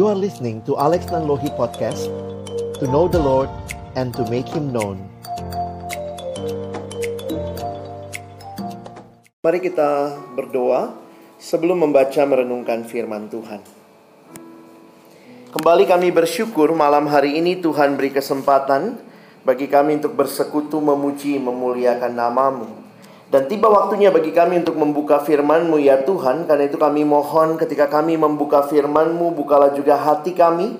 You are listening to Alex Nanlohi Podcast To know the Lord and to make Him known. Mari kita berdoa sebelum membaca merenungkan firman Tuhan. Kembali kami bersyukur malam hari ini Tuhan beri kesempatan bagi kami untuk bersekutu memuji memuliakan namamu dan tiba waktunya bagi kami untuk membuka firman-Mu ya Tuhan. Karena itu kami mohon ketika kami membuka firman-Mu Bukalah juga hati kami.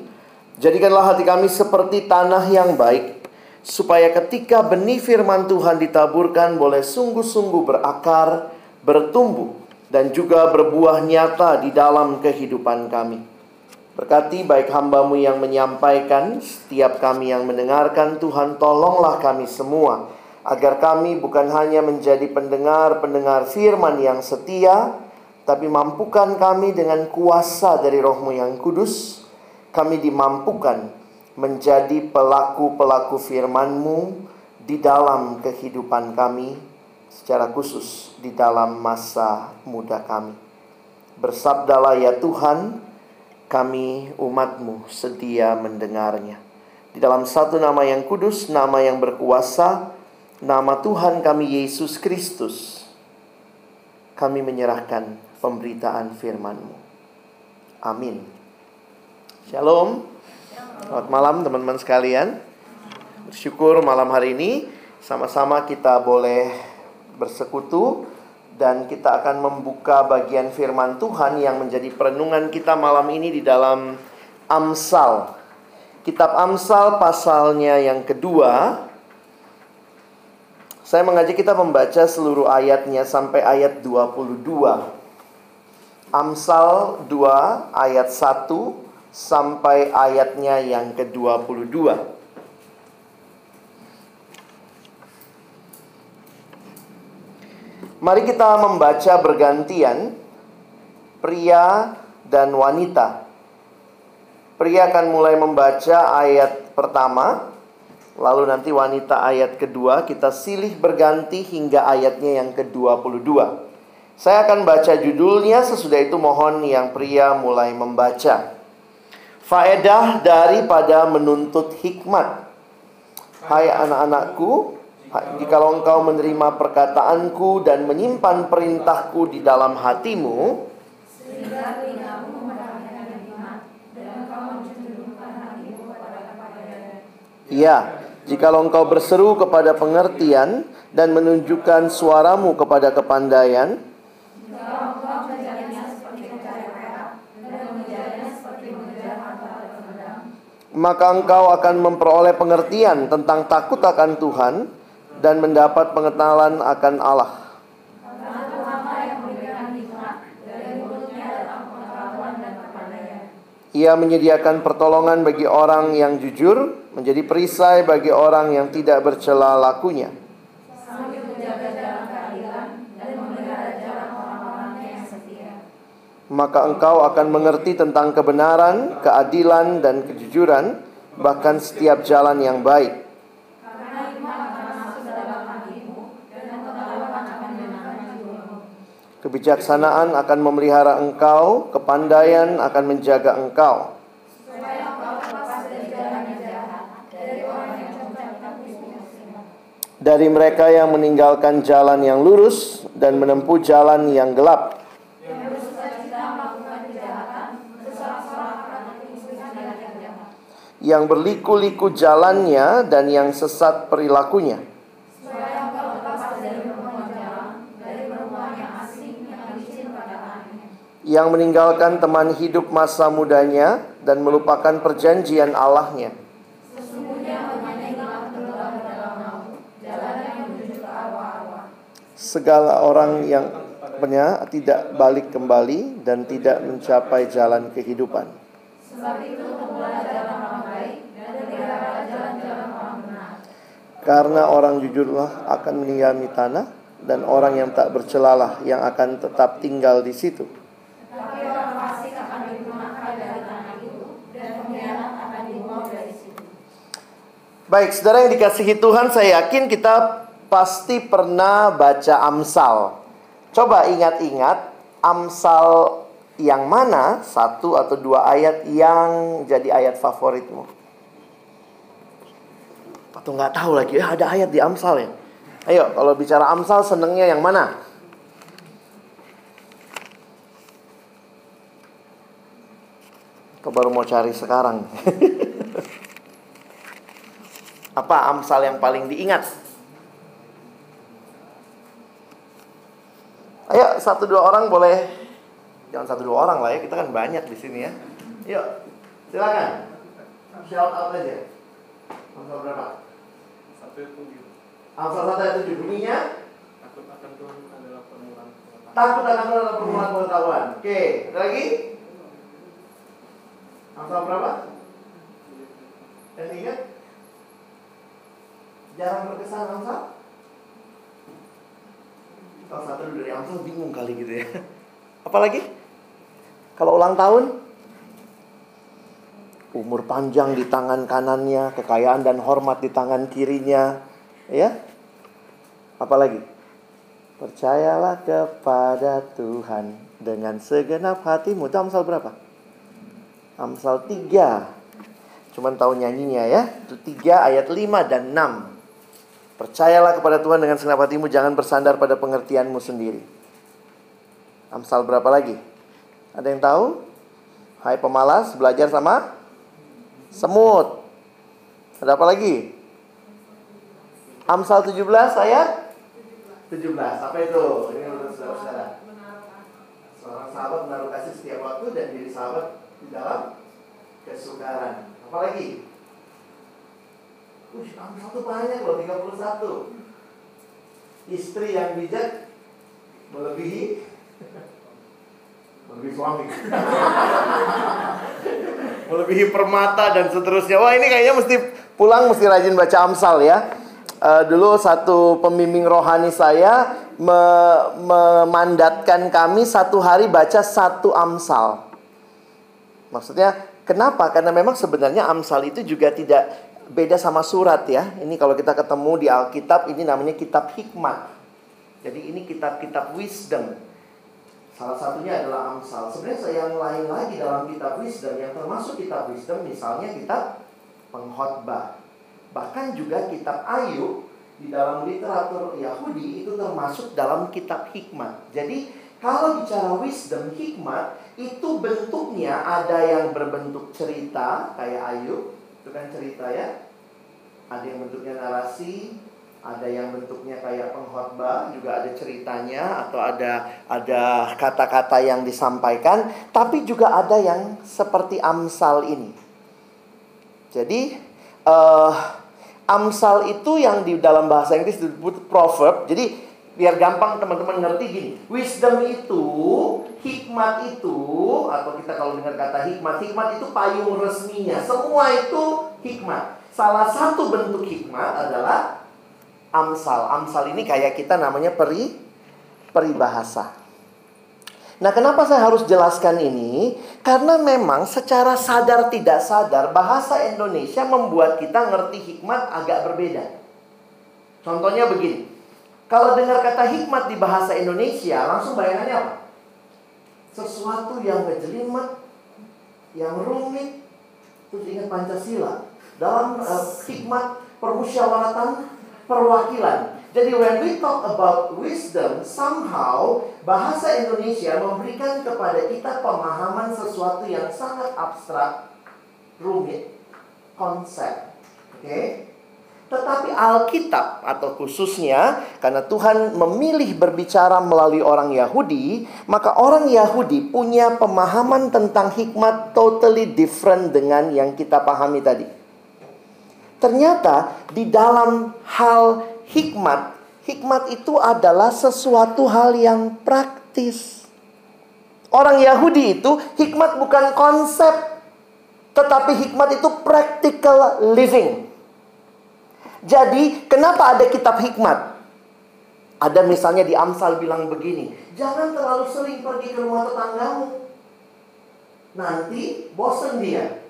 Jadikanlah hati kami seperti tanah yang baik Supaya ketika benih firman Tuhan ditaburkan Boleh sungguh-sungguh berakar, bertumbuh Dan juga berbuah nyata di dalam kehidupan kami. Berkati baik hambamu yang menyampaikan Setiap kami yang mendengarkan Tuhan tolonglah kami semua agar kami bukan hanya menjadi pendengar-pendengar firman yang setia, tapi mampukan kami dengan kuasa dari rohmu yang kudus, kami dimampukan menjadi pelaku-pelaku firman-Mu di dalam kehidupan kami, secara khusus di dalam masa muda kami. Bersabdalah ya Tuhan, kami umatmu sedia mendengarnya. Di dalam satu nama yang kudus, nama yang berkuasa, nama Tuhan kami Yesus Kristus, kami menyerahkan pemberitaan firman-Mu. Amin. Shalom. Selamat malam teman-teman sekalian. Bersyukur malam hari ini sama-sama kita boleh bersekutu dan kita akan membuka bagian firman Tuhan yang menjadi perenungan kita malam ini di dalam Amsal. Kitab Amsal pasalnya yang kedua saya mengajak kita membaca seluruh ayatnya sampai ayat 22. Amsal 2 ayat 1 sampai ayatnya yang ke-22. Mari kita membaca bergantian pria dan wanita. Pria akan mulai membaca ayat pertama, Lalu nanti wanita ayat kedua kita silih berganti hingga ayatnya yang ke-22. Saya akan baca judulnya sesudah itu mohon yang pria mulai membaca. Faedah daripada menuntut hikmat. Hai anak-anakku, jikalau engkau menerima perkataanku dan menyimpan perintahku di dalam hatimu, sehingga Ya, Jikalau engkau berseru kepada pengertian dan menunjukkan suaramu kepada kepandaian, maka engkau akan memperoleh pengertian tentang takut akan Tuhan dan mendapat pengenalan akan Allah. Ia menyediakan pertolongan bagi orang yang jujur, menjadi perisai bagi orang yang tidak bercela lakunya. Maka engkau akan mengerti tentang kebenaran, keadilan, dan kejujuran, bahkan setiap jalan yang baik. Kebijaksanaan akan memelihara engkau, kepandaian akan menjaga engkau. Dari mereka yang meninggalkan jalan yang lurus dan menempuh jalan yang gelap. Yang berliku-liku jalannya dan yang sesat perilakunya. yang meninggalkan teman hidup masa mudanya dan melupakan perjanjian Allahnya. Segala orang yang punya tidak balik kembali dan tidak mencapai jalan kehidupan. Karena orang jujurlah akan meninggalkan tanah dan orang yang tak bercelalah yang akan tetap tinggal di situ. Baik, saudara yang dikasihi Tuhan, saya yakin kita pasti pernah baca Amsal. Coba ingat-ingat Amsal yang mana satu atau dua ayat yang jadi ayat favoritmu? Atau nggak tahu lagi, ya ada ayat di Amsal ya. Ayo, kalau bicara Amsal senengnya yang mana? Kau baru mau cari sekarang. Apa Amsal yang paling diingat? Ayo, satu dua orang boleh. Jangan satu dua orang lah ya, kita kan banyak di sini ya. Yuk, silakan. Shout out aja. Amsal berapa? Satu tujuh. Amsal satu ayat tujuh bunyinya Takut akan Tuhan adalah permulaan pengetahuan. takut akan Tuhan adalah permulaan pengetahuan. Oke, ada lagi? Amsal berapa? Yang ingat? Jarang berkesan Amsal? Kalau satu dari Amsal bingung kali gitu ya. Apalagi? Kalau ulang tahun? Umur panjang di tangan kanannya, kekayaan dan hormat di tangan kirinya, ya. Apalagi? Percayalah kepada Tuhan dengan segenap hatimu. Itu Amsal berapa? Amsal 3. Cuman tahu nyanyinya ya. Itu 3 ayat 5 dan 6. Percayalah kepada Tuhan dengan segenap hatimu, jangan bersandar pada pengertianmu sendiri. Amsal berapa lagi? Ada yang tahu? Hai pemalas, belajar sama semut. Ada apa lagi? Amsal 17 ayat 17. Apa itu? Ini menurut saudara-saudara. Seorang sahabat menaruh kasih setiap waktu dan jadi sahabat di dalam kesukaran. Apa lagi? Itu banyak loh, 31. Istri yang bijak melebihi melebihi suami. melebihi permata dan seterusnya. Wah, ini kayaknya mesti pulang mesti rajin baca Amsal ya. Uh, dulu satu pembimbing rohani saya me memandatkan kami satu hari baca satu Amsal. Maksudnya kenapa? Karena memang sebenarnya Amsal itu juga tidak beda sama surat ya. Ini kalau kita ketemu di Alkitab ini namanya kitab hikmat. Jadi ini kitab-kitab wisdom. Salah satunya adalah Amsal. Sebenarnya yang lain lagi dalam kitab wisdom yang termasuk kitab wisdom misalnya kitab pengkhotbah. Bahkan juga kitab Ayub di dalam literatur Yahudi itu termasuk dalam kitab hikmat. Jadi kalau bicara wisdom hikmat itu bentuknya ada yang berbentuk cerita kayak Ayub, itu kan cerita ya. Ada yang bentuknya narasi, ada yang bentuknya kayak pengkhotbah, juga ada ceritanya atau ada ada kata-kata yang disampaikan, tapi juga ada yang seperti Amsal ini. Jadi uh, Amsal itu yang di dalam bahasa Inggris disebut proverb. Jadi biar gampang teman-teman ngerti gini. Wisdom itu, hikmat itu, atau kita kalau dengar kata hikmat, hikmat itu payung resminya. Semua itu hikmat. Salah satu bentuk hikmat adalah Amsal. Amsal ini kayak kita namanya peri peribahasa. Nah, kenapa saya harus jelaskan ini? Karena memang secara sadar tidak sadar bahasa Indonesia membuat kita ngerti hikmat agak berbeda. Contohnya begini. Kalau dengar kata hikmat di bahasa Indonesia, langsung bayangannya apa? Sesuatu yang ngejelimet, yang rumit, terus ingat Pancasila. Dalam uh, hikmat permusyawaratan perwakilan. Jadi when we talk about wisdom, somehow bahasa Indonesia memberikan kepada kita pemahaman sesuatu yang sangat abstrak, rumit, konsep. Oke? Okay? Tetapi Alkitab atau khususnya karena Tuhan memilih berbicara melalui orang Yahudi, maka orang Yahudi punya pemahaman tentang hikmat totally different dengan yang kita pahami tadi. Ternyata di dalam hal hikmat, hikmat itu adalah sesuatu hal yang praktis. Orang Yahudi itu hikmat bukan konsep, tetapi hikmat itu practical living. Jadi, kenapa ada kitab hikmat? Ada misalnya di Amsal bilang begini, jangan terlalu sering pergi ke rumah tetanggamu. Nanti bosen dia.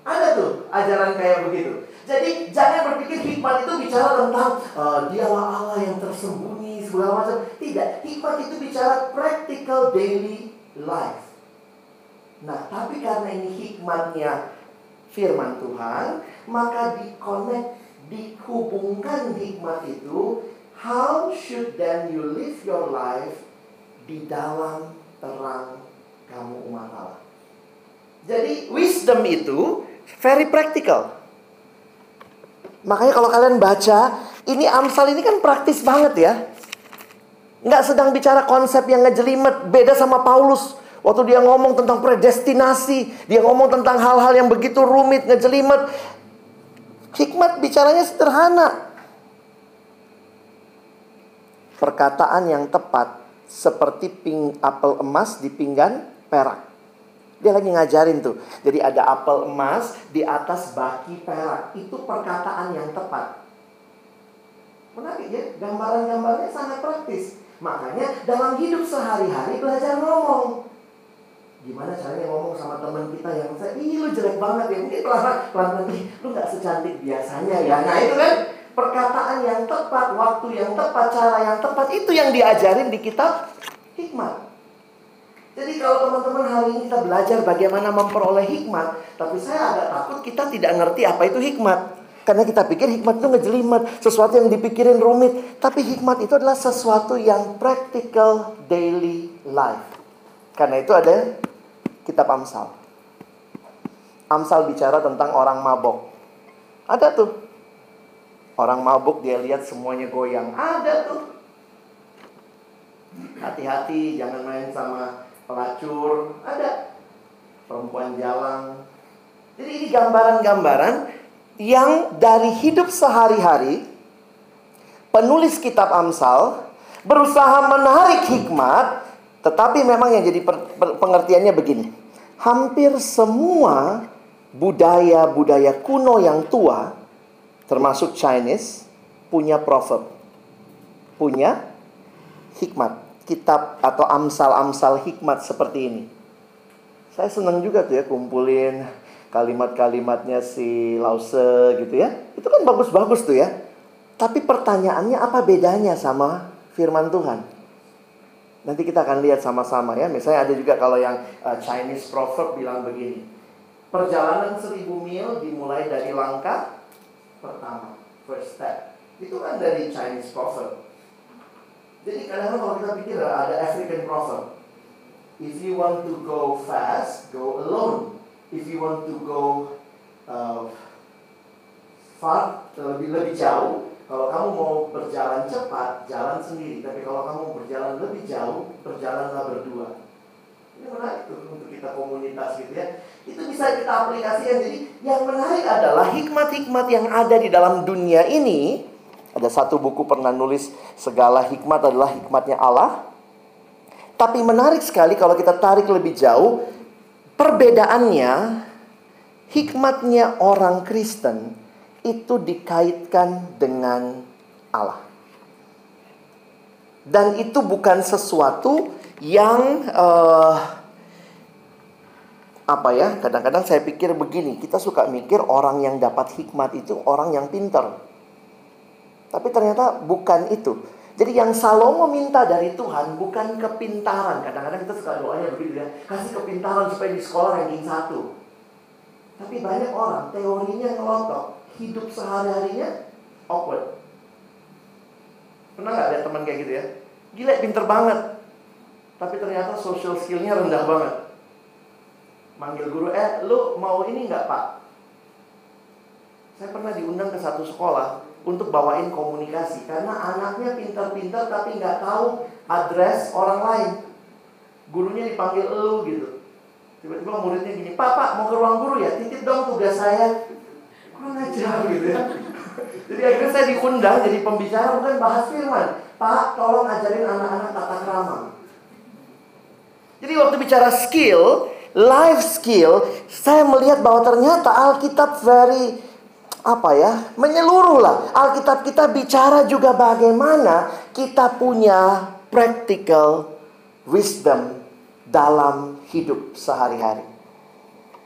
Ada tuh ajaran kayak begitu. Jadi jangan berpikir hikmat itu bicara tentang uh, dialah Allah yang tersembunyi segala macam. Tidak, hikmat itu bicara practical daily life. Nah, tapi karena ini hikmatnya firman Tuhan, maka dikonek, dihubungkan hikmat itu, how should then you live your life di dalam terang kamu umat Allah. Jadi wisdom itu very practical. Makanya kalau kalian baca, ini Amsal ini kan praktis banget ya. Nggak sedang bicara konsep yang ngejelimet, beda sama Paulus. Waktu dia ngomong tentang predestinasi, dia ngomong tentang hal-hal yang begitu rumit, ngejelimet. Hikmat bicaranya sederhana. Perkataan yang tepat seperti ping apel emas di pinggan perak. Dia lagi ngajarin tuh. Jadi ada apel emas di atas baki perak. Itu perkataan yang tepat. Menarik ya, gambaran-gambarnya sangat praktis. Makanya dalam hidup sehari-hari belajar ngomong. Gimana caranya ngomong sama teman kita yang saya, ih lu jelek banget ya. Mungkin pelan pelan nih, lu nggak secantik biasanya ya. Nah itu kan perkataan yang tepat, waktu yang tepat, cara yang tepat itu yang diajarin di kitab hikmat. Jadi kalau teman-teman hari ini kita belajar bagaimana memperoleh hikmat, tapi saya agak takut kita tidak ngerti apa itu hikmat. Karena kita pikir hikmat itu ngejelimet, sesuatu yang dipikirin rumit. Tapi hikmat itu adalah sesuatu yang practical daily life. Karena itu ada kitab Amsal. Amsal bicara tentang orang mabok. Ada tuh. Orang mabuk dia lihat semuanya goyang. Ada tuh. Hati-hati jangan main sama pelacur, ada perempuan jalan. Jadi ini gambaran-gambaran yang dari hidup sehari-hari penulis kitab Amsal berusaha menarik hikmat, tetapi memang yang jadi pengertiannya begini. Hampir semua budaya-budaya kuno yang tua, termasuk Chinese, punya proverb, punya hikmat kitab atau amsal-amsal hikmat seperti ini. Saya senang juga tuh ya kumpulin kalimat-kalimatnya si Lause gitu ya. Itu kan bagus-bagus tuh ya. Tapi pertanyaannya apa bedanya sama firman Tuhan? Nanti kita akan lihat sama-sama ya. Misalnya ada juga kalau yang uh, Chinese proverb bilang begini. Perjalanan seribu mil dimulai dari langkah pertama, first step. Itu kan dari Chinese proverb. Jadi kadang-kadang kalau kita pikir ada African proverb. If you want to go fast, go alone. If you want to go uh, far, lebih lebih jauh, kalau kamu mau berjalan cepat, jalan sendiri. Tapi kalau kamu berjalan lebih jauh, berjalanlah berdua. Ini menarik tuh untuk kita komunitas gitu ya. Itu bisa kita aplikasikan. Jadi yang menarik adalah hikmat-hikmat yang ada di dalam dunia ini ada satu buku pernah nulis segala hikmat adalah hikmatnya Allah. Tapi menarik sekali kalau kita tarik lebih jauh, perbedaannya hikmatnya orang Kristen itu dikaitkan dengan Allah. Dan itu bukan sesuatu yang uh, apa ya? Kadang-kadang saya pikir begini, kita suka mikir orang yang dapat hikmat itu orang yang pintar. Tapi ternyata bukan itu. Jadi yang Salomo minta dari Tuhan bukan kepintaran. Kadang-kadang kita suka doanya begitu ya. Kasih kepintaran supaya di sekolah ranking satu. Tapi banyak orang teorinya ngelotok. Hidup sehari-harinya awkward. Pernah gak ada teman kayak gitu ya? Gila pinter banget. Tapi ternyata social skillnya rendah banget. Manggil guru, eh lu mau ini nggak pak? Saya pernah diundang ke satu sekolah untuk bawain komunikasi karena anaknya pintar-pintar tapi nggak tahu address orang lain. Gurunya dipanggil elu gitu. Tiba-tiba muridnya gini, Pak, Pak, mau ke ruang guru ya? Titip dong tugas saya. Kurang ajar gitu ya. Jadi akhirnya saya diundang jadi pembicara bukan bahas firman. Pak, tolong ajarin anak-anak tata krama. Jadi waktu bicara skill, life skill, saya melihat bahwa ternyata Alkitab very apa ya menyeluruh lah Alkitab kita bicara juga bagaimana kita punya practical wisdom dalam hidup sehari-hari.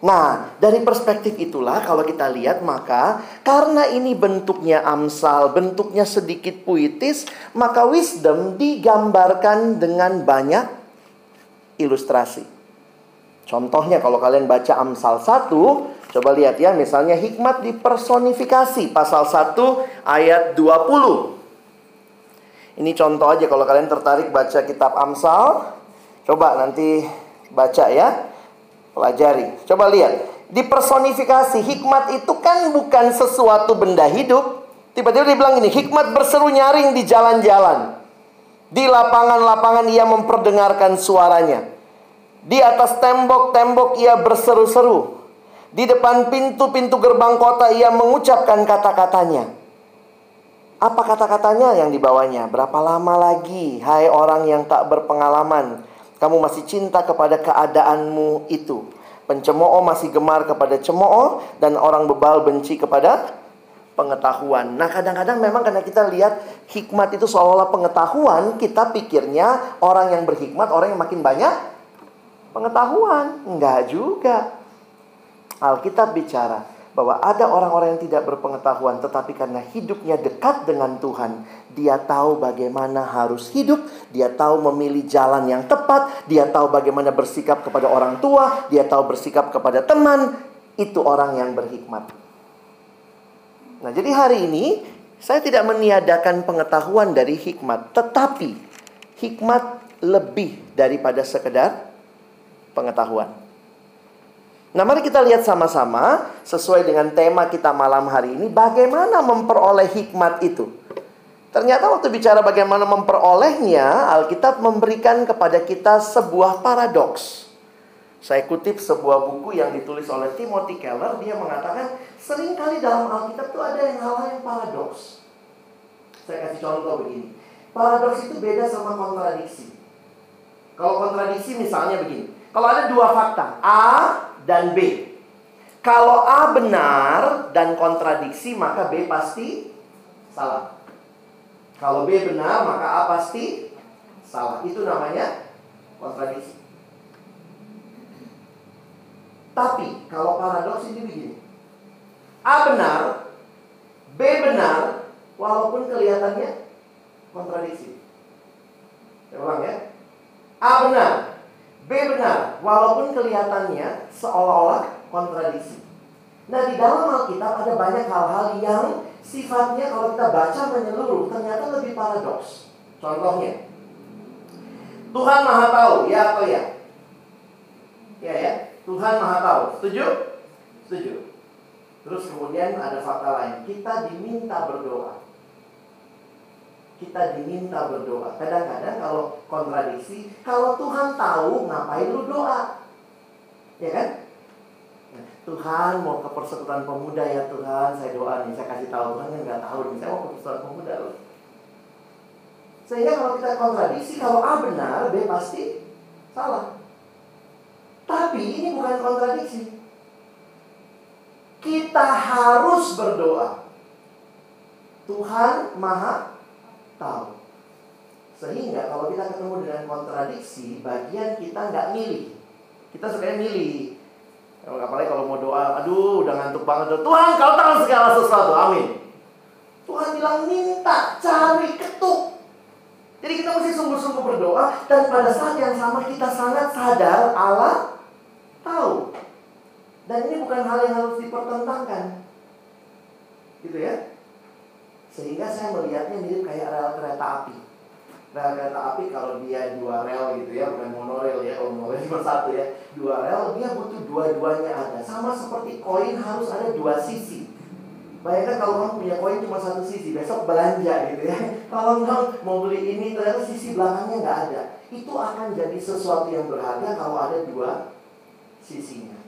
Nah, dari perspektif itulah kalau kita lihat maka karena ini bentuknya amsal, bentuknya sedikit puitis, maka wisdom digambarkan dengan banyak ilustrasi. Contohnya kalau kalian baca Amsal 1, coba lihat ya, misalnya hikmat dipersonifikasi pasal 1 ayat 20. Ini contoh aja kalau kalian tertarik baca kitab Amsal, coba nanti baca ya. Pelajari. Coba lihat. Dipersonifikasi hikmat itu kan bukan sesuatu benda hidup. Tiba-tiba dia bilang ini, hikmat berseru nyaring di jalan-jalan. Di lapangan-lapangan ia memperdengarkan suaranya. Di atas tembok-tembok ia berseru-seru. Di depan pintu-pintu gerbang kota ia mengucapkan kata-katanya. Apa kata-katanya yang dibawanya? Berapa lama lagi, hai orang yang tak berpengalaman, kamu masih cinta kepada keadaanmu itu? Pencemooh masih gemar kepada cemooh dan orang bebal benci kepada pengetahuan. Nah, kadang-kadang memang karena kita lihat hikmat itu seolah-olah pengetahuan, kita pikirnya orang yang berhikmat orang yang makin banyak pengetahuan. Enggak juga. Alkitab bicara bahwa ada orang-orang yang tidak berpengetahuan tetapi karena hidupnya dekat dengan Tuhan, dia tahu bagaimana harus hidup, dia tahu memilih jalan yang tepat, dia tahu bagaimana bersikap kepada orang tua, dia tahu bersikap kepada teman, itu orang yang berhikmat. Nah, jadi hari ini saya tidak meniadakan pengetahuan dari hikmat, tetapi hikmat lebih daripada sekedar pengetahuan. Nah, mari kita lihat sama-sama sesuai dengan tema kita malam hari ini bagaimana memperoleh hikmat itu. Ternyata waktu bicara bagaimana memperolehnya, Alkitab memberikan kepada kita sebuah paradoks. Saya kutip sebuah buku yang ditulis oleh Timothy Keller, dia mengatakan sering kali dalam Alkitab itu ada yang hal-hal yang paradoks. Saya kasih contoh begini. Paradoks itu beda sama kontradiksi. Kalau kontradiksi misalnya begini. Kalau ada dua fakta, A dan B. Kalau A benar dan kontradiksi, maka B pasti salah. Kalau B benar, maka A pasti salah. Itu namanya kontradiksi. Tapi kalau paradoks ini begini. A benar, B benar, walaupun kelihatannya kontradiksi. Saya ulang ya. A benar, B benar, walaupun kelihatannya seolah-olah kontradiksi. Nah, di dalam Alkitab ada banyak hal-hal yang sifatnya kalau kita baca menyeluruh ternyata lebih paradoks. Contohnya, Tuhan Maha Tahu, ya atau ya? Ya ya, Tuhan Maha Tahu. Setuju? Setuju. Terus kemudian ada fakta lain, kita diminta berdoa kita diminta berdoa. Kadang-kadang kalau kontradiksi, kalau Tuhan tahu ngapain lu doa? Ya kan? Tuhan mau ke persekutuan pemuda ya Tuhan, saya doa nih, saya kasih tahu Tuhan yang nggak tahu nih, saya mau ke persekutuan pemuda loh. Sehingga kalau kita kontradiksi, kalau A benar, B pasti salah. Tapi ini bukan kontradiksi. Kita harus berdoa. Tuhan Maha tahu. Sehingga kalau kita ketemu dengan kontradiksi, bagian kita nggak milih. Kita sukanya milih. Apalagi kalau mau doa, aduh udah ngantuk banget. Tuhan kau tahu segala sesuatu, amin. Tuhan bilang minta, cari, ketuk. Jadi kita mesti sungguh-sungguh berdoa dan pada saat yang sama kita sangat sadar Allah tahu. Dan ini bukan hal yang harus dipertentangkan. Gitu ya. Sehingga saya melihatnya mirip kayak rel kereta api. Rel kereta api kalau dia dua rel gitu ya, bukan monorail ya, kalau monorail cuma satu ya. Dua rel, dia butuh dua-duanya ada. Sama seperti koin harus ada dua sisi. Bayangkan kalau kamu punya koin cuma satu sisi, besok belanja gitu ya. Kalau kamu mau beli ini ternyata sisi belakangnya nggak ada. Itu akan jadi sesuatu yang berharga kalau ada dua sisinya.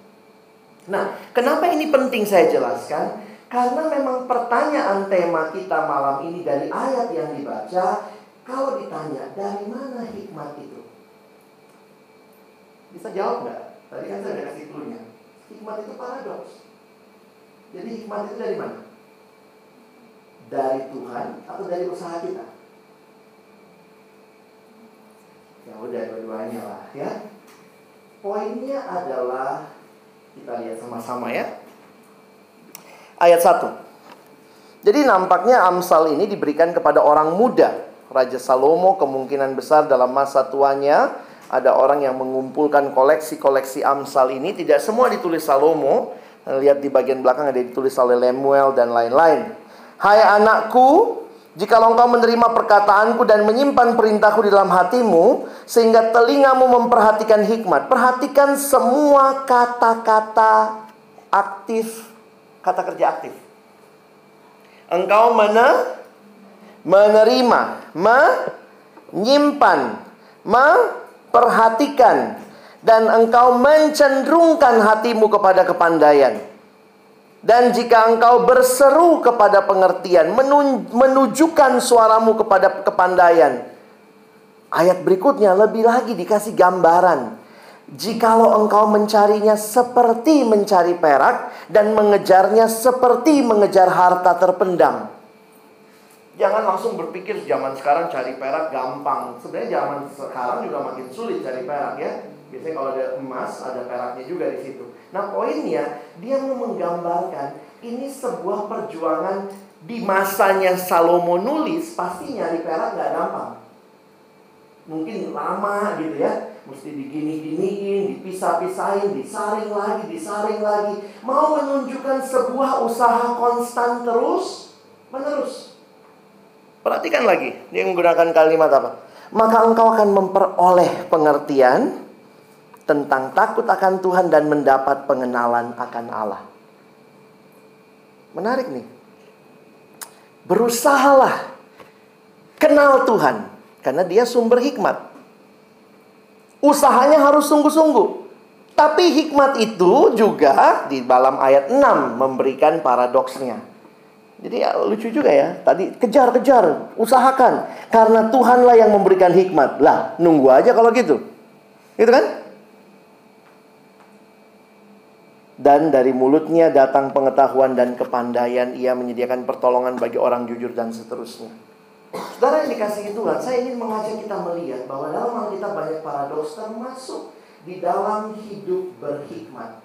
Nah, kenapa ini penting saya jelaskan? Karena memang pertanyaan tema kita malam ini dari ayat yang dibaca, kalau ditanya dari mana hikmat itu? Bisa jawab nggak? Tadi kan saya udah kasih clue Hikmat itu paradoks. Jadi hikmat itu dari mana? Dari Tuhan atau dari usaha kita? Ya udah dua-duanya lah ya. Poinnya adalah kita lihat sama-sama ya ayat 1. Jadi nampaknya Amsal ini diberikan kepada orang muda. Raja Salomo kemungkinan besar dalam masa tuanya ada orang yang mengumpulkan koleksi-koleksi Amsal ini tidak semua ditulis Salomo. Lihat di bagian belakang ada ditulis oleh Lemuel dan lain-lain. Hai anakku, jika engkau menerima perkataanku dan menyimpan perintahku di dalam hatimu, sehingga telingamu memperhatikan hikmat. Perhatikan semua kata-kata aktif, kata kerja aktif. Engkau mana? Menerima, menyimpan, memperhatikan, dan engkau mencenderungkan hatimu kepada kepandaian. Dan jika engkau berseru kepada pengertian, menunjukkan suaramu kepada kepandaian. Ayat berikutnya lebih lagi dikasih gambaran. Jikalau engkau mencarinya seperti mencari perak dan mengejarnya seperti mengejar harta terpendam. Jangan langsung berpikir zaman sekarang cari perak gampang. Sebenarnya zaman sekarang juga makin sulit cari perak ya. Biasanya kalau ada emas, ada peraknya juga di situ. Nah poinnya, dia mau menggambarkan ini sebuah perjuangan di masanya Salomo nulis, pasti nyari perak nggak gampang. Mungkin lama gitu ya, mesti digini-giniin, dipisah-pisahin, disaring lagi, disaring lagi. Mau menunjukkan sebuah usaha konstan terus menerus. Perhatikan lagi, dia menggunakan kalimat apa? Maka engkau akan memperoleh pengertian tentang takut akan Tuhan dan mendapat pengenalan akan Allah. Menarik nih. Berusahalah kenal Tuhan karena dia sumber hikmat. Usahanya harus sungguh-sungguh. Tapi hikmat itu juga di dalam ayat 6 memberikan paradoksnya. Jadi ya, lucu juga ya. Tadi kejar-kejar, usahakan. Karena Tuhanlah yang memberikan hikmat. Lah, nunggu aja kalau gitu. Gitu kan? Dan dari mulutnya datang pengetahuan dan kepandaian. Ia menyediakan pertolongan bagi orang jujur dan seterusnya. Saudara yang dikasihi Tuhan, saya ingin mengajak kita melihat bahwa dalam kita banyak paradoks termasuk di dalam hidup berhikmat.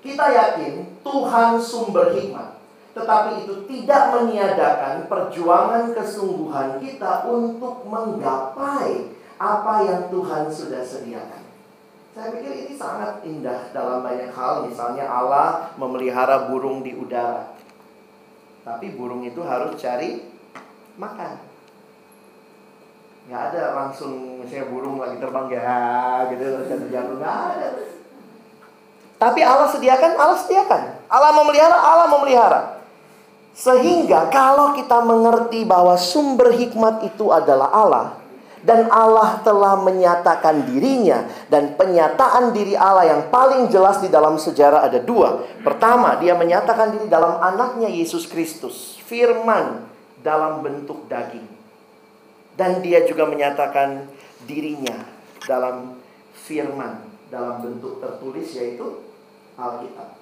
Kita yakin Tuhan sumber hikmat tetapi itu tidak meniadakan perjuangan kesungguhan kita untuk menggapai apa yang Tuhan sudah sediakan. Saya pikir ini sangat indah dalam banyak hal. Misalnya Allah memelihara burung di udara. Tapi burung itu harus cari makan. Nggak ada langsung misalnya burung lagi terbang ya gitu jatuh nggak ada. Tapi Allah sediakan, Allah sediakan. Allah memelihara, Allah memelihara. Sehingga kalau kita mengerti bahwa sumber hikmat itu adalah Allah dan Allah telah menyatakan dirinya dan penyataan diri Allah yang paling jelas di dalam sejarah ada dua. Pertama, dia menyatakan diri dalam anaknya Yesus Kristus, firman dalam bentuk daging. Dan dia juga menyatakan dirinya dalam firman dalam bentuk tertulis yaitu Alkitab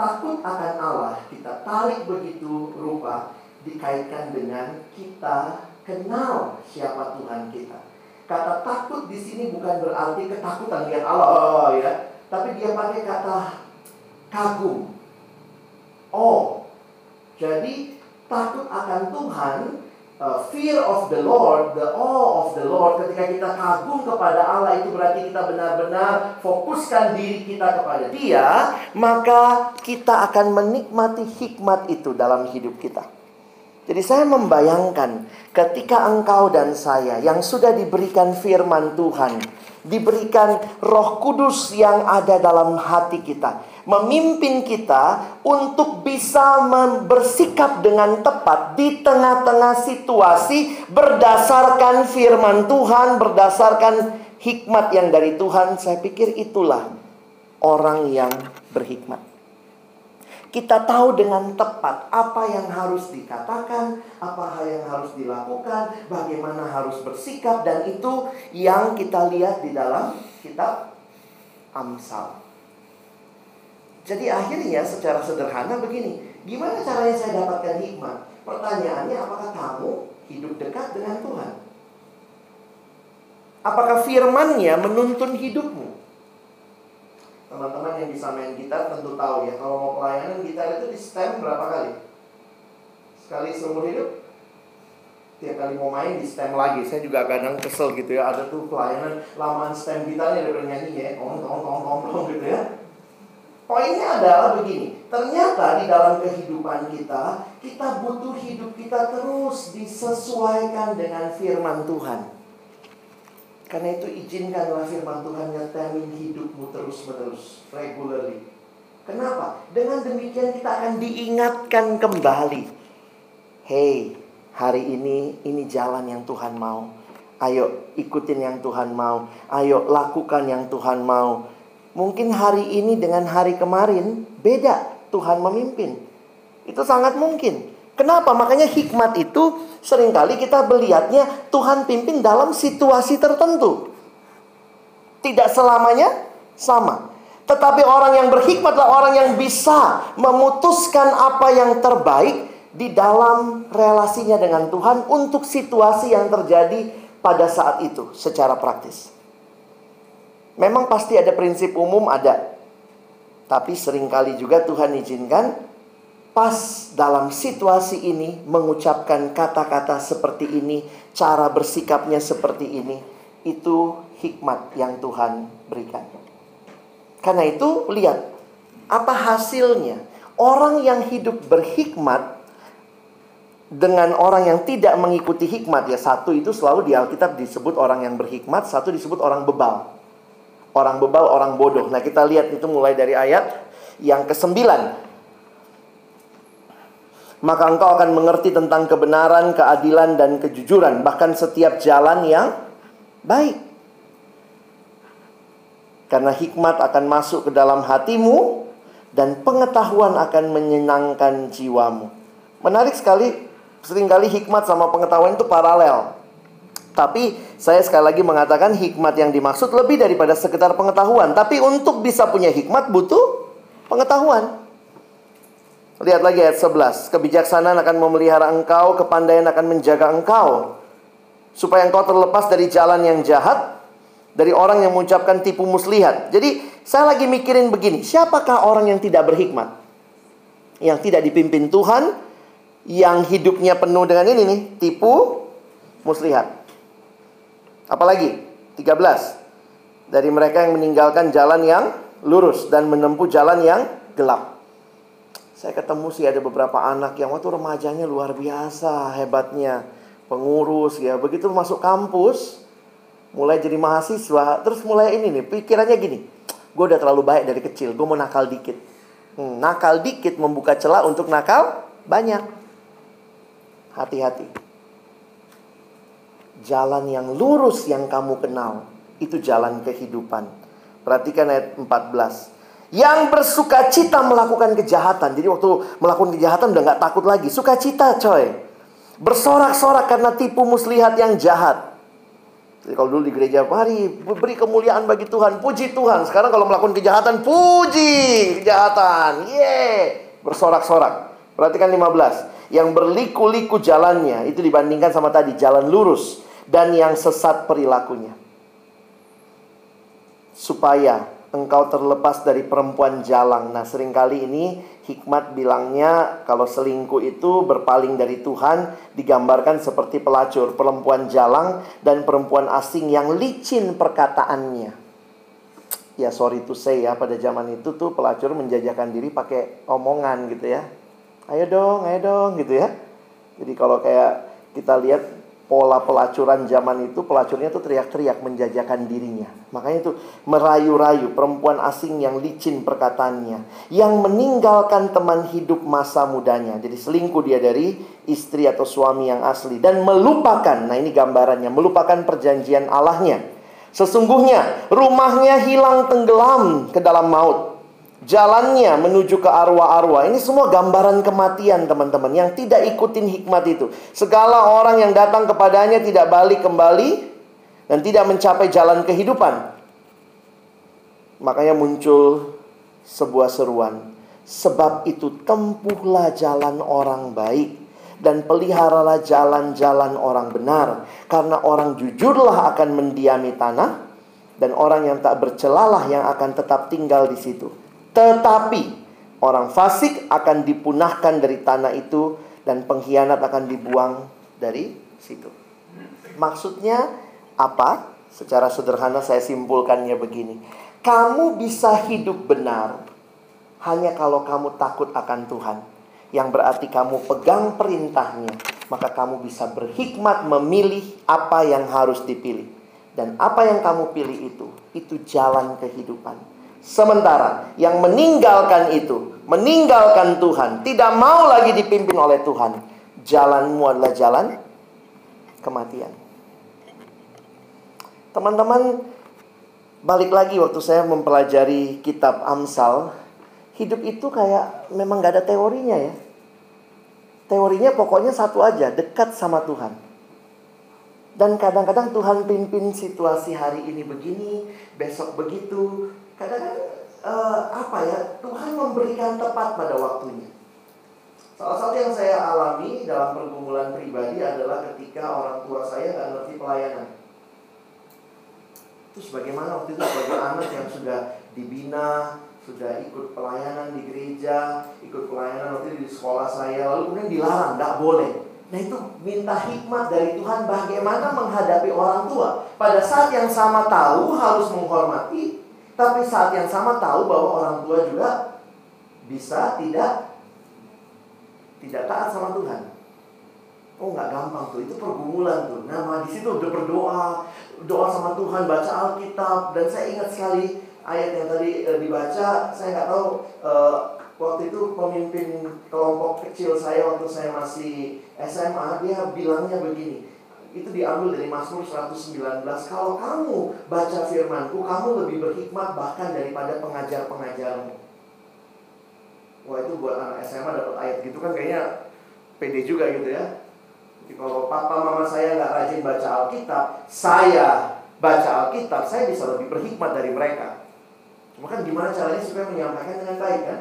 takut akan Allah kita tarik begitu rupa dikaitkan dengan kita kenal siapa Tuhan kita. Kata takut di sini bukan berarti ketakutan lihat Allah oh, ya, tapi dia pakai kata kagum. Oh, jadi takut akan Tuhan uh, fear of the Lord, the awe of the Lord, ketika kita kagum kepada Allah itu berarti kita benar-benar fokuskan diri kita kepada Dia, maka kita akan menikmati hikmat itu dalam hidup kita. Jadi saya membayangkan ketika engkau dan saya yang sudah diberikan firman Tuhan, diberikan Roh Kudus yang ada dalam hati kita, memimpin kita untuk bisa bersikap dengan tepat di tengah-tengah situasi berdasarkan firman Tuhan, berdasarkan hikmat yang dari Tuhan. Saya pikir itulah orang yang berhikmat. Kita tahu dengan tepat apa yang harus dikatakan, apa yang harus dilakukan, bagaimana harus bersikap, dan itu yang kita lihat di dalam kitab Amsal. Jadi akhirnya secara sederhana begini, gimana caranya saya dapatkan hikmat? Pertanyaannya apakah kamu hidup dekat dengan Tuhan? Apakah firmannya menuntun hidupmu? Teman-teman yang bisa main gitar tentu tahu ya, kalau mau pelayanan gitar itu di stem berapa kali? Sekali seumur hidup? tiap kali mau main di stem lagi. Saya juga kadang kesel gitu ya. Ada tuh pelayanan lamaan stem kita nih ada nyanyi ya, tong tong tong tong gitu ya. Poinnya adalah begini, ternyata di dalam kehidupan kita, kita butuh hidup kita terus disesuaikan dengan firman Tuhan. Karena itu izinkanlah firman Tuhan nyetemin hidupmu terus-menerus, regularly. Kenapa? Dengan demikian kita akan diingatkan kembali. Hey, hari ini ini jalan yang Tuhan mau. Ayo ikutin yang Tuhan mau. Ayo lakukan yang Tuhan mau. Mungkin hari ini dengan hari kemarin beda Tuhan memimpin. Itu sangat mungkin. Kenapa? Makanya hikmat itu sering kali kita melihatnya Tuhan pimpin dalam situasi tertentu. Tidak selamanya sama. Tetapi orang yang berhikmat adalah orang yang bisa memutuskan apa yang terbaik di dalam relasinya dengan Tuhan untuk situasi yang terjadi pada saat itu secara praktis. Memang pasti ada prinsip umum ada. Tapi sering kali juga Tuhan izinkan pas dalam situasi ini mengucapkan kata-kata seperti ini, cara bersikapnya seperti ini, itu hikmat yang Tuhan berikan. Karena itu, lihat apa hasilnya. Orang yang hidup berhikmat dengan orang yang tidak mengikuti hikmat ya satu itu selalu di Alkitab disebut orang yang berhikmat, satu disebut orang bebal. Orang bebal, orang bodoh. Nah, kita lihat itu mulai dari ayat yang kesembilan maka engkau akan mengerti tentang kebenaran, keadilan, dan kejujuran, bahkan setiap jalan yang baik. Karena hikmat akan masuk ke dalam hatimu, dan pengetahuan akan menyenangkan jiwamu. Menarik sekali, sering kali hikmat sama pengetahuan itu paralel. Tapi saya sekali lagi mengatakan hikmat yang dimaksud lebih daripada sekedar pengetahuan. Tapi untuk bisa punya hikmat butuh pengetahuan. Lihat lagi ayat 11. Kebijaksanaan akan memelihara engkau, kepandaian akan menjaga engkau. Supaya engkau terlepas dari jalan yang jahat, dari orang yang mengucapkan tipu muslihat. Jadi saya lagi mikirin begini, siapakah orang yang tidak berhikmat? Yang tidak dipimpin Tuhan, yang hidupnya penuh dengan ini nih, tipu muslihat. Apalagi 13. Dari mereka yang meninggalkan jalan yang lurus dan menempuh jalan yang gelap. Saya ketemu sih ada beberapa anak yang waktu remajanya luar biasa hebatnya. Pengurus ya. Begitu masuk kampus, mulai jadi mahasiswa, terus mulai ini nih, pikirannya gini. Gue udah terlalu baik dari kecil, gue mau nakal dikit. Hmm, nakal dikit membuka celah untuk nakal banyak. Hati-hati. Jalan yang lurus yang kamu kenal, itu jalan kehidupan. Perhatikan ayat 14 yang bersuka cita melakukan kejahatan. Jadi waktu melakukan kejahatan udah nggak takut lagi. Sukacita coy. Bersorak-sorak karena tipu muslihat yang jahat. Jadi kalau dulu di gereja, mari beri kemuliaan bagi Tuhan, puji Tuhan. Sekarang kalau melakukan kejahatan, puji kejahatan. Yeay. Bersorak-sorak. Perhatikan 15. Yang berliku-liku jalannya, itu dibandingkan sama tadi, jalan lurus. Dan yang sesat perilakunya. Supaya engkau terlepas dari perempuan jalang. Nah, sering kali ini hikmat bilangnya kalau selingkuh itu berpaling dari Tuhan digambarkan seperti pelacur, perempuan jalang dan perempuan asing yang licin perkataannya. Ya, sorry to say ya, pada zaman itu tuh pelacur menjajakan diri pakai omongan gitu ya. Ayo dong, ayo dong gitu ya. Jadi kalau kayak kita lihat pola pelacuran zaman itu pelacurnya tuh teriak-teriak menjajakan dirinya. Makanya itu merayu-rayu perempuan asing yang licin perkataannya, yang meninggalkan teman hidup masa mudanya. Jadi selingkuh dia dari istri atau suami yang asli dan melupakan. Nah, ini gambarannya, melupakan perjanjian Allahnya. Sesungguhnya rumahnya hilang tenggelam ke dalam maut jalannya menuju ke arwah-arwah. Ini semua gambaran kematian, teman-teman, yang tidak ikutin hikmat itu. Segala orang yang datang kepadanya tidak balik kembali dan tidak mencapai jalan kehidupan. Makanya muncul sebuah seruan. Sebab itu tempuhlah jalan orang baik dan peliharalah jalan-jalan orang benar. Karena orang jujurlah akan mendiami tanah dan orang yang tak bercelalah yang akan tetap tinggal di situ. Tetapi orang fasik akan dipunahkan dari tanah itu dan pengkhianat akan dibuang dari situ. Maksudnya apa? Secara sederhana saya simpulkannya begini. Kamu bisa hidup benar hanya kalau kamu takut akan Tuhan. Yang berarti kamu pegang perintahnya. Maka kamu bisa berhikmat memilih apa yang harus dipilih. Dan apa yang kamu pilih itu, itu jalan kehidupan. Sementara yang meninggalkan itu, meninggalkan Tuhan, tidak mau lagi dipimpin oleh Tuhan, jalanmu adalah jalan kematian. Teman-teman, balik lagi waktu saya mempelajari kitab Amsal, hidup itu kayak memang gak ada teorinya ya. Teorinya pokoknya satu aja, dekat sama Tuhan. Dan kadang-kadang Tuhan pimpin situasi hari ini begini, besok begitu. Kadang-kadang uh, apa ya? Tuhan memberikan tepat pada waktunya. Salah satu yang saya alami dalam pergumulan pribadi adalah ketika orang tua saya nggak ngerti pelayanan. Terus bagaimana waktu itu sebagai anak yang sudah dibina, sudah ikut pelayanan di gereja, ikut pelayanan waktu itu di sekolah saya, lalu kemudian dilarang, nggak boleh. Nah itu minta hikmat dari Tuhan bagaimana menghadapi orang tua. Pada saat yang sama tahu harus menghormati, tapi saat yang sama tahu bahwa orang tua juga bisa tidak tidak taat sama Tuhan. Oh nggak gampang tuh, itu pergumulan tuh. Nah di situ udah berdoa, doa sama Tuhan, baca Alkitab, dan saya ingat sekali ayat yang tadi e, dibaca. Saya nggak tahu e, waktu itu pemimpin kelompok kecil saya waktu saya masih SMA dia bilangnya begini. Itu diambil dari Mazmur 119. Kalau kamu baca firmanku, kamu lebih berhikmat bahkan daripada pengajar-pengajarmu. Wah itu buat anak SMA dapat ayat gitu kan kayaknya pede juga gitu ya. Jadi kalau papa mama saya nggak rajin baca Alkitab, saya baca Alkitab, saya bisa lebih berhikmat dari mereka. Cuma kan gimana caranya supaya menyampaikan dengan baik kan?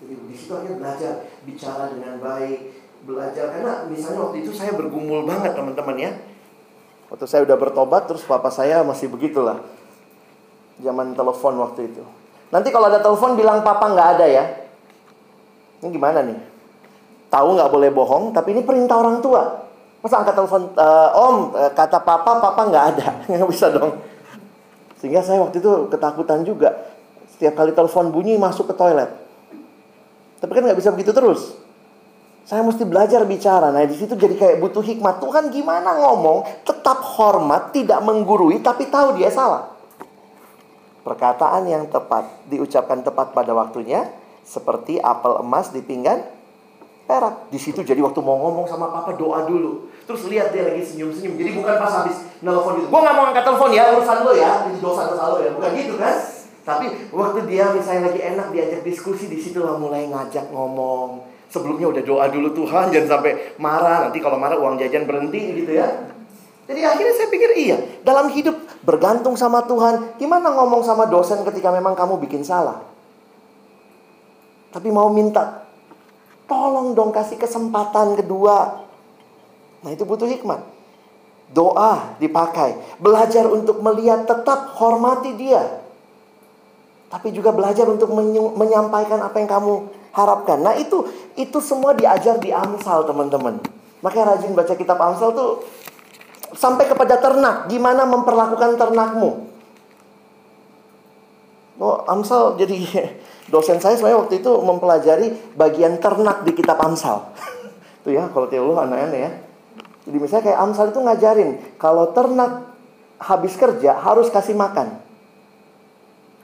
Jadi di situ akhirnya belajar bicara dengan baik, belajar karena misalnya waktu itu saya bergumul banget teman-teman ya. Waktu saya udah bertobat terus papa saya masih begitulah. Zaman telepon waktu itu. Nanti kalau ada telepon bilang papa nggak ada ya. Ini gimana nih? Tahu nggak boleh bohong, tapi ini perintah orang tua. Masa angkat telepon, e, om, eh, kata papa, papa nggak ada. Nggak bisa dong. Sehingga saya waktu itu ketakutan juga. Setiap kali telepon bunyi, masuk ke toilet. Tapi kan nggak bisa begitu terus. Saya mesti belajar bicara. Nah, di situ jadi kayak butuh hikmat. Tuhan gimana ngomong, tetap hormat, tidak menggurui, tapi tahu dia salah. Perkataan yang tepat, diucapkan tepat pada waktunya, seperti apel emas di pinggan perak. Di situ jadi waktu mau ngomong sama papa doa dulu. Terus lihat dia lagi senyum-senyum. Jadi bukan pas habis nelfon gitu. Gue gak mau angkat telepon ya, urusan lo ya. Itu dosa-dosa lo ya. Bukan gitu kan? Tapi waktu dia misalnya lagi enak diajak diskusi di situ lah mulai ngajak ngomong. Sebelumnya udah doa dulu Tuhan jangan sampai marah. Nanti kalau marah uang jajan berhenti gitu ya. Jadi akhirnya saya pikir iya, dalam hidup bergantung sama Tuhan. Gimana ngomong sama dosen ketika memang kamu bikin salah? Tapi mau minta Tolong dong kasih kesempatan kedua. Nah itu butuh hikmat. Doa dipakai. Belajar untuk melihat tetap hormati dia. Tapi juga belajar untuk menyampaikan apa yang kamu harapkan. Nah itu itu semua diajar di Amsal teman-teman. Makanya rajin baca kitab Amsal tuh sampai kepada ternak. Gimana memperlakukan ternakmu. Oh, Amsal jadi dosen saya sebenarnya waktu itu mempelajari bagian ternak di kitab Amsal. Tuh ya, kalau teolog aneh-aneh ya. Jadi misalnya kayak Amsal itu ngajarin kalau ternak habis kerja harus kasih makan.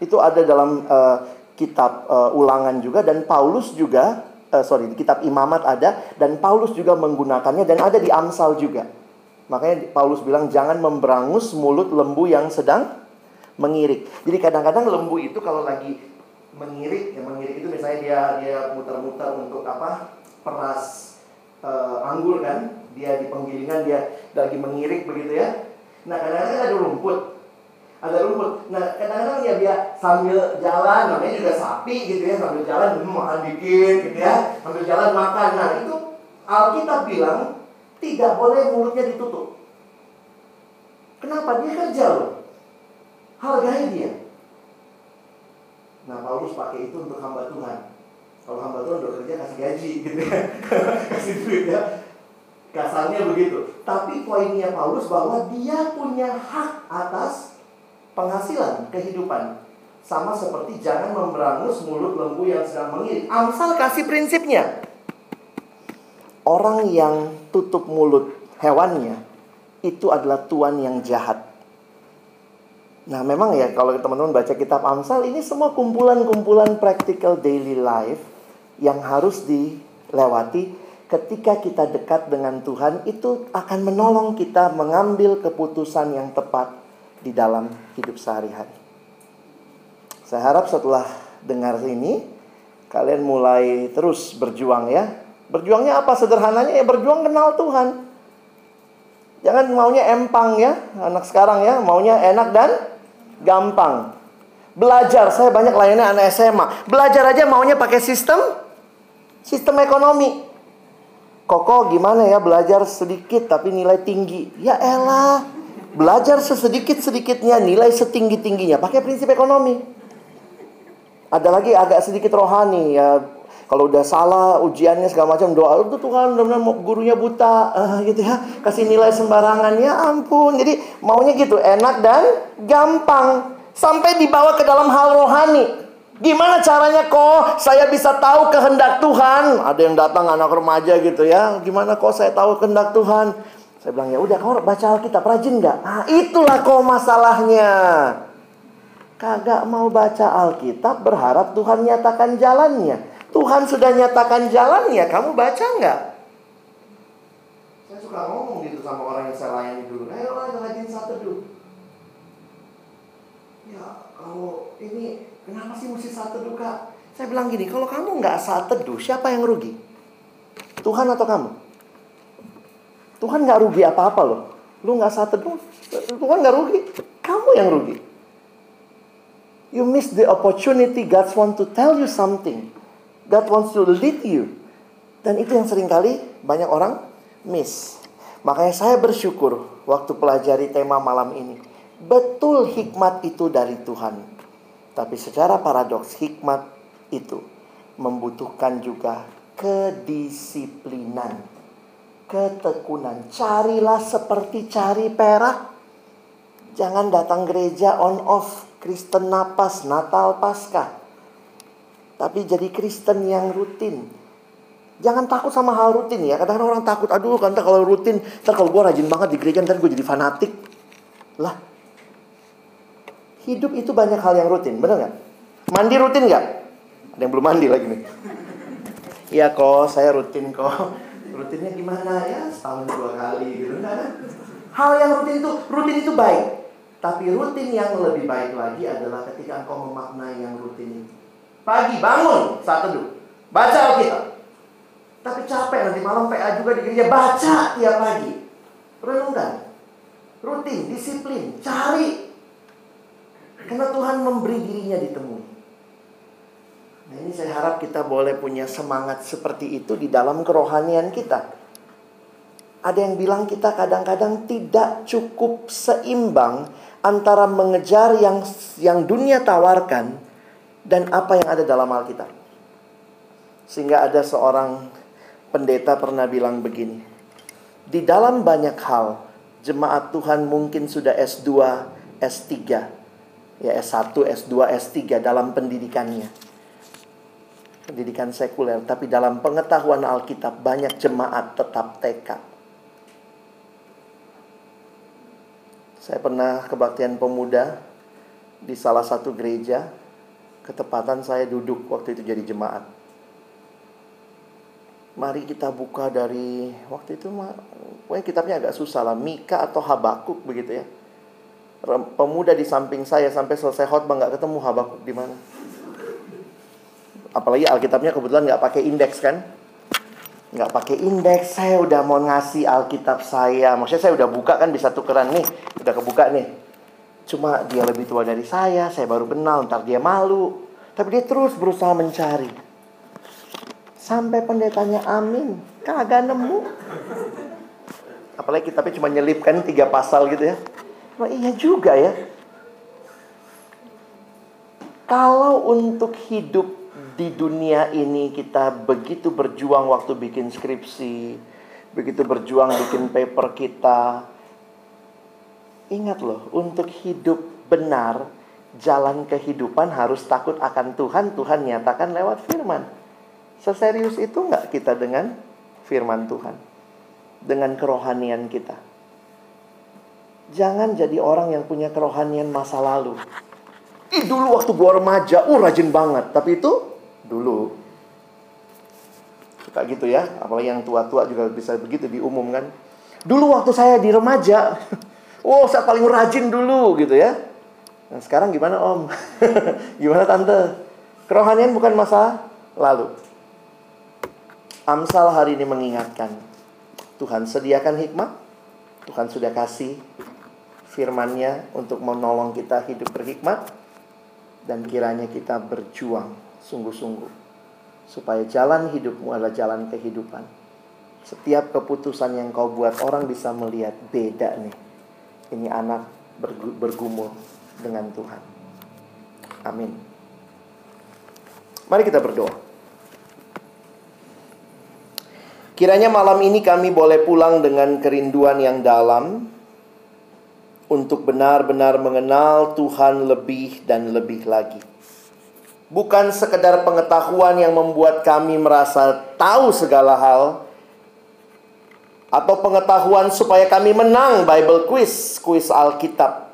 Itu ada dalam uh, kitab uh, Ulangan juga dan Paulus juga uh, sorry di kitab Imamat ada dan Paulus juga menggunakannya dan ada di Amsal juga. Makanya Paulus bilang jangan memberangus mulut lembu yang sedang mengirik. Jadi kadang-kadang lembu itu kalau lagi mengirik ya mengirik itu misalnya dia dia muter-muter untuk apa peras uh, anggur kan dia di penggilingan dia lagi mengirik begitu ya nah kadang-kadang ada rumput ada rumput. Nah kadang-kadang ya dia sambil jalan namanya juga sapi gitu ya sambil jalan hmm, makan dikit gitu ya sambil jalan makan. Nah itu Alkitab bilang tidak boleh mulutnya ditutup. Kenapa? Dia kerja loh. Hargai dia. Nah Paulus pakai itu untuk hamba Tuhan. Kalau hamba Tuhan udah kerja kasih gaji gitu ya, kasih duit ya. Kasarnya begitu. Tapi poinnya Paulus bahwa dia punya hak atas penghasilan kehidupan. Sama seperti jangan memberangus mulut lembu yang sedang mengirit. Amsal kasih prinsipnya. Orang yang tutup mulut hewannya itu adalah tuan yang jahat. Nah, memang ya kalau teman-teman baca kitab Amsal ini semua kumpulan-kumpulan practical daily life yang harus dilewati ketika kita dekat dengan Tuhan itu akan menolong kita mengambil keputusan yang tepat di dalam hidup sehari-hari. Saya harap setelah dengar ini kalian mulai terus berjuang ya. Berjuangnya apa sederhananya ya berjuang kenal Tuhan. Jangan maunya empang ya, anak sekarang ya, maunya enak dan gampang. Belajar, saya banyak lainnya anak SMA. Belajar aja maunya pakai sistem sistem ekonomi. Koko gimana ya belajar sedikit tapi nilai tinggi? Ya elah, belajar sesedikit-sedikitnya nilai setinggi-tingginya. Pakai prinsip ekonomi. Ada lagi agak sedikit rohani ya. Kalau udah salah ujiannya segala macam doa itu Tuhan benar-benar gurunya buta. Uh, gitu ya. Kasih nilai sembarangan ya ampun. Jadi maunya gitu enak dan gampang. Sampai dibawa ke dalam hal rohani. Gimana caranya kok? Saya bisa tahu kehendak Tuhan. Ada yang datang anak remaja gitu ya. Gimana kok saya tahu kehendak Tuhan saya bilang ya udah kau baca Alkitab rajin nggak nah itulah kok masalahnya kagak mau baca Alkitab berharap Tuhan nyatakan jalannya Tuhan sudah nyatakan jalannya, kamu baca nggak? Saya suka ngomong gitu sama orang yang saya layani dulu. Orang rajin satu dulu. Ya, kalau ini kenapa sih mesti satu teduh kak? Saya bilang gini, kalau kamu nggak saat teduh, siapa yang rugi? Tuhan atau kamu? Tuhan nggak rugi apa-apa loh. Lu nggak saat teduh, Tuhan nggak rugi. Kamu yang rugi. You miss the opportunity God want to tell you something. God wants to lead you. Dan itu yang sering kali banyak orang miss. Makanya saya bersyukur waktu pelajari tema malam ini. Betul hikmat itu dari Tuhan. Tapi secara paradoks hikmat itu membutuhkan juga kedisiplinan. Ketekunan. Carilah seperti cari perak. Jangan datang gereja on off. Kristen napas, Natal, Paskah tapi jadi Kristen yang rutin. Jangan takut sama hal rutin ya. Kadang-kadang orang takut, aduh kan kalau rutin, ntar kalau gue rajin banget di gereja, ntar gue jadi fanatik. Lah, hidup itu banyak hal yang rutin, bener nggak? Mandi rutin nggak? Ada yang belum mandi lagi nih. Iya kok, saya rutin kok. Rutinnya gimana ya? Setahun dua kali gitu kan? Hal yang rutin itu, rutin itu baik. Tapi rutin yang lebih baik lagi adalah ketika engkau memaknai yang rutin itu. Pagi bangun saat teduh. Baca Alkitab. Tapi capek nanti malam PA juga di gereja. Baca tiap pagi. Renungkan. Rutin, disiplin, cari. Karena Tuhan memberi dirinya ditemui. Nah ini saya harap kita boleh punya semangat seperti itu di dalam kerohanian kita. Ada yang bilang kita kadang-kadang tidak cukup seimbang antara mengejar yang yang dunia tawarkan dan apa yang ada dalam Alkitab. Sehingga ada seorang pendeta pernah bilang begini. Di dalam banyak hal, jemaat Tuhan mungkin sudah S2, S3, ya S1, S2, S3 dalam pendidikannya. Pendidikan sekuler, tapi dalam pengetahuan Alkitab banyak jemaat tetap TK. Saya pernah kebaktian pemuda di salah satu gereja ketepatan saya duduk waktu itu jadi jemaat. Mari kita buka dari waktu itu pokoknya kitabnya agak susah lah, Mika atau Habakuk begitu ya. Pemuda di samping saya sampai selesai khotbah nggak ketemu Habakuk di mana. Apalagi Alkitabnya kebetulan nggak pakai indeks kan? Nggak pakai indeks, saya udah mau ngasih Alkitab saya. Maksudnya saya udah buka kan bisa tukeran nih, udah kebuka nih Cuma dia lebih tua dari saya, saya baru kenal, ntar dia malu. Tapi dia terus berusaha mencari. Sampai pendetanya amin, kagak nemu. Apalagi tapi cuma nyelipkan tiga pasal gitu ya. Wah iya juga ya. Kalau untuk hidup di dunia ini kita begitu berjuang waktu bikin skripsi, begitu berjuang bikin paper kita. Ingat loh, untuk hidup benar, jalan kehidupan harus takut akan Tuhan. Tuhan nyatakan lewat firman. Seserius itu nggak kita dengan firman Tuhan? Dengan kerohanian kita. Jangan jadi orang yang punya kerohanian masa lalu. Ih dulu waktu gua remaja, uh rajin banget. Tapi itu dulu. Suka gitu ya. Apalagi yang tua-tua juga bisa begitu diumumkan. Dulu waktu saya di remaja, oh saya paling rajin dulu gitu ya. Nah sekarang gimana om? gimana tante? Kerohanian bukan masa lalu. Amsal hari ini mengingatkan. Tuhan sediakan hikmah. Tuhan sudah kasih firmannya untuk menolong kita hidup berhikmat dan kiranya kita berjuang sungguh-sungguh supaya jalan hidupmu adalah jalan kehidupan. Setiap keputusan yang kau buat orang bisa melihat beda nih. Ini anak bergumul dengan Tuhan. Amin. Mari kita berdoa. Kiranya malam ini kami boleh pulang dengan kerinduan yang dalam untuk benar-benar mengenal Tuhan lebih dan lebih lagi. Bukan sekedar pengetahuan yang membuat kami merasa tahu segala hal, atau pengetahuan supaya kami menang Bible quiz, quiz Alkitab.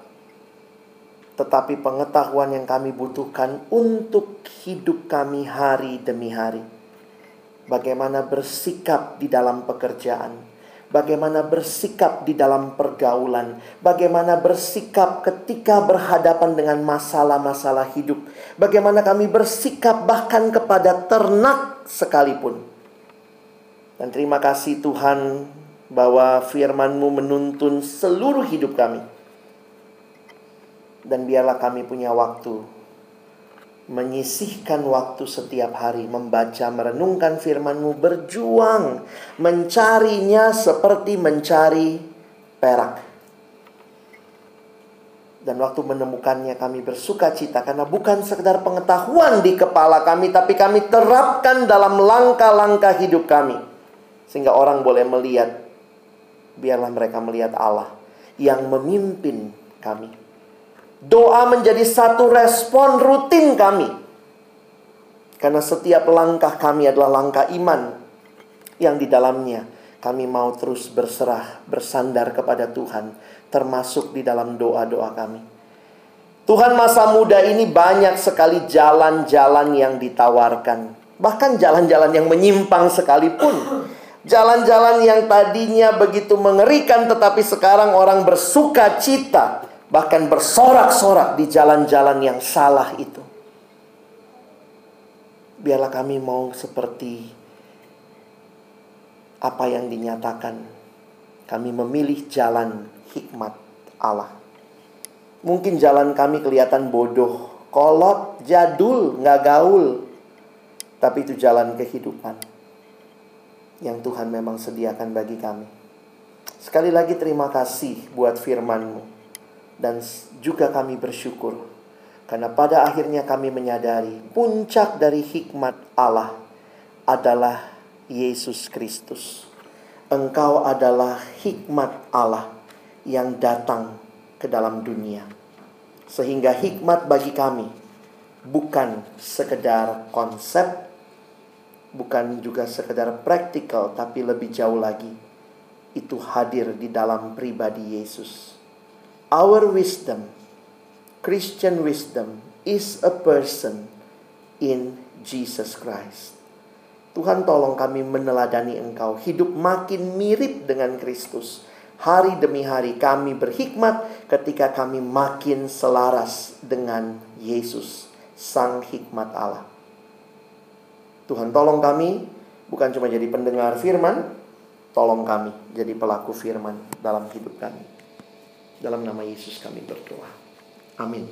Tetapi pengetahuan yang kami butuhkan untuk hidup kami hari demi hari. Bagaimana bersikap di dalam pekerjaan, bagaimana bersikap di dalam pergaulan, bagaimana bersikap ketika berhadapan dengan masalah-masalah hidup, bagaimana kami bersikap bahkan kepada ternak sekalipun. Dan terima kasih Tuhan bahwa firman-Mu menuntun seluruh hidup kami. Dan biarlah kami punya waktu menyisihkan waktu setiap hari membaca merenungkan firman-Mu berjuang mencarinya seperti mencari perak. Dan waktu menemukannya kami bersuka cita karena bukan sekedar pengetahuan di kepala kami tapi kami terapkan dalam langkah-langkah hidup kami. Sehingga orang boleh melihat biarlah mereka melihat Allah yang memimpin kami Doa menjadi satu respon rutin kami. Karena setiap langkah kami adalah langkah iman yang di dalamnya kami mau terus berserah, bersandar kepada Tuhan, termasuk di dalam doa-doa kami. Tuhan masa muda ini banyak sekali jalan-jalan yang ditawarkan. Bahkan jalan-jalan yang menyimpang sekalipun. Jalan-jalan yang tadinya begitu mengerikan tetapi sekarang orang bersuka cita bahkan bersorak-sorak di jalan-jalan yang salah itu. Biarlah kami mau seperti apa yang dinyatakan. Kami memilih jalan hikmat Allah. Mungkin jalan kami kelihatan bodoh, kolot, jadul, nggak gaul. Tapi itu jalan kehidupan yang Tuhan memang sediakan bagi kami. Sekali lagi terima kasih buat firman-Mu dan juga kami bersyukur karena pada akhirnya kami menyadari puncak dari hikmat Allah adalah Yesus Kristus. Engkau adalah hikmat Allah yang datang ke dalam dunia. Sehingga hikmat bagi kami bukan sekedar konsep, bukan juga sekedar praktikal, tapi lebih jauh lagi. Itu hadir di dalam pribadi Yesus Our wisdom, Christian wisdom, is a person in Jesus Christ. Tuhan tolong kami meneladani Engkau, hidup makin mirip dengan Kristus. Hari demi hari kami berhikmat ketika kami makin selaras dengan Yesus, Sang Hikmat Allah. Tuhan tolong kami bukan cuma jadi pendengar firman, tolong kami jadi pelaku firman dalam hidup kami. Dalam nama Yesus kami berdoa. Amin.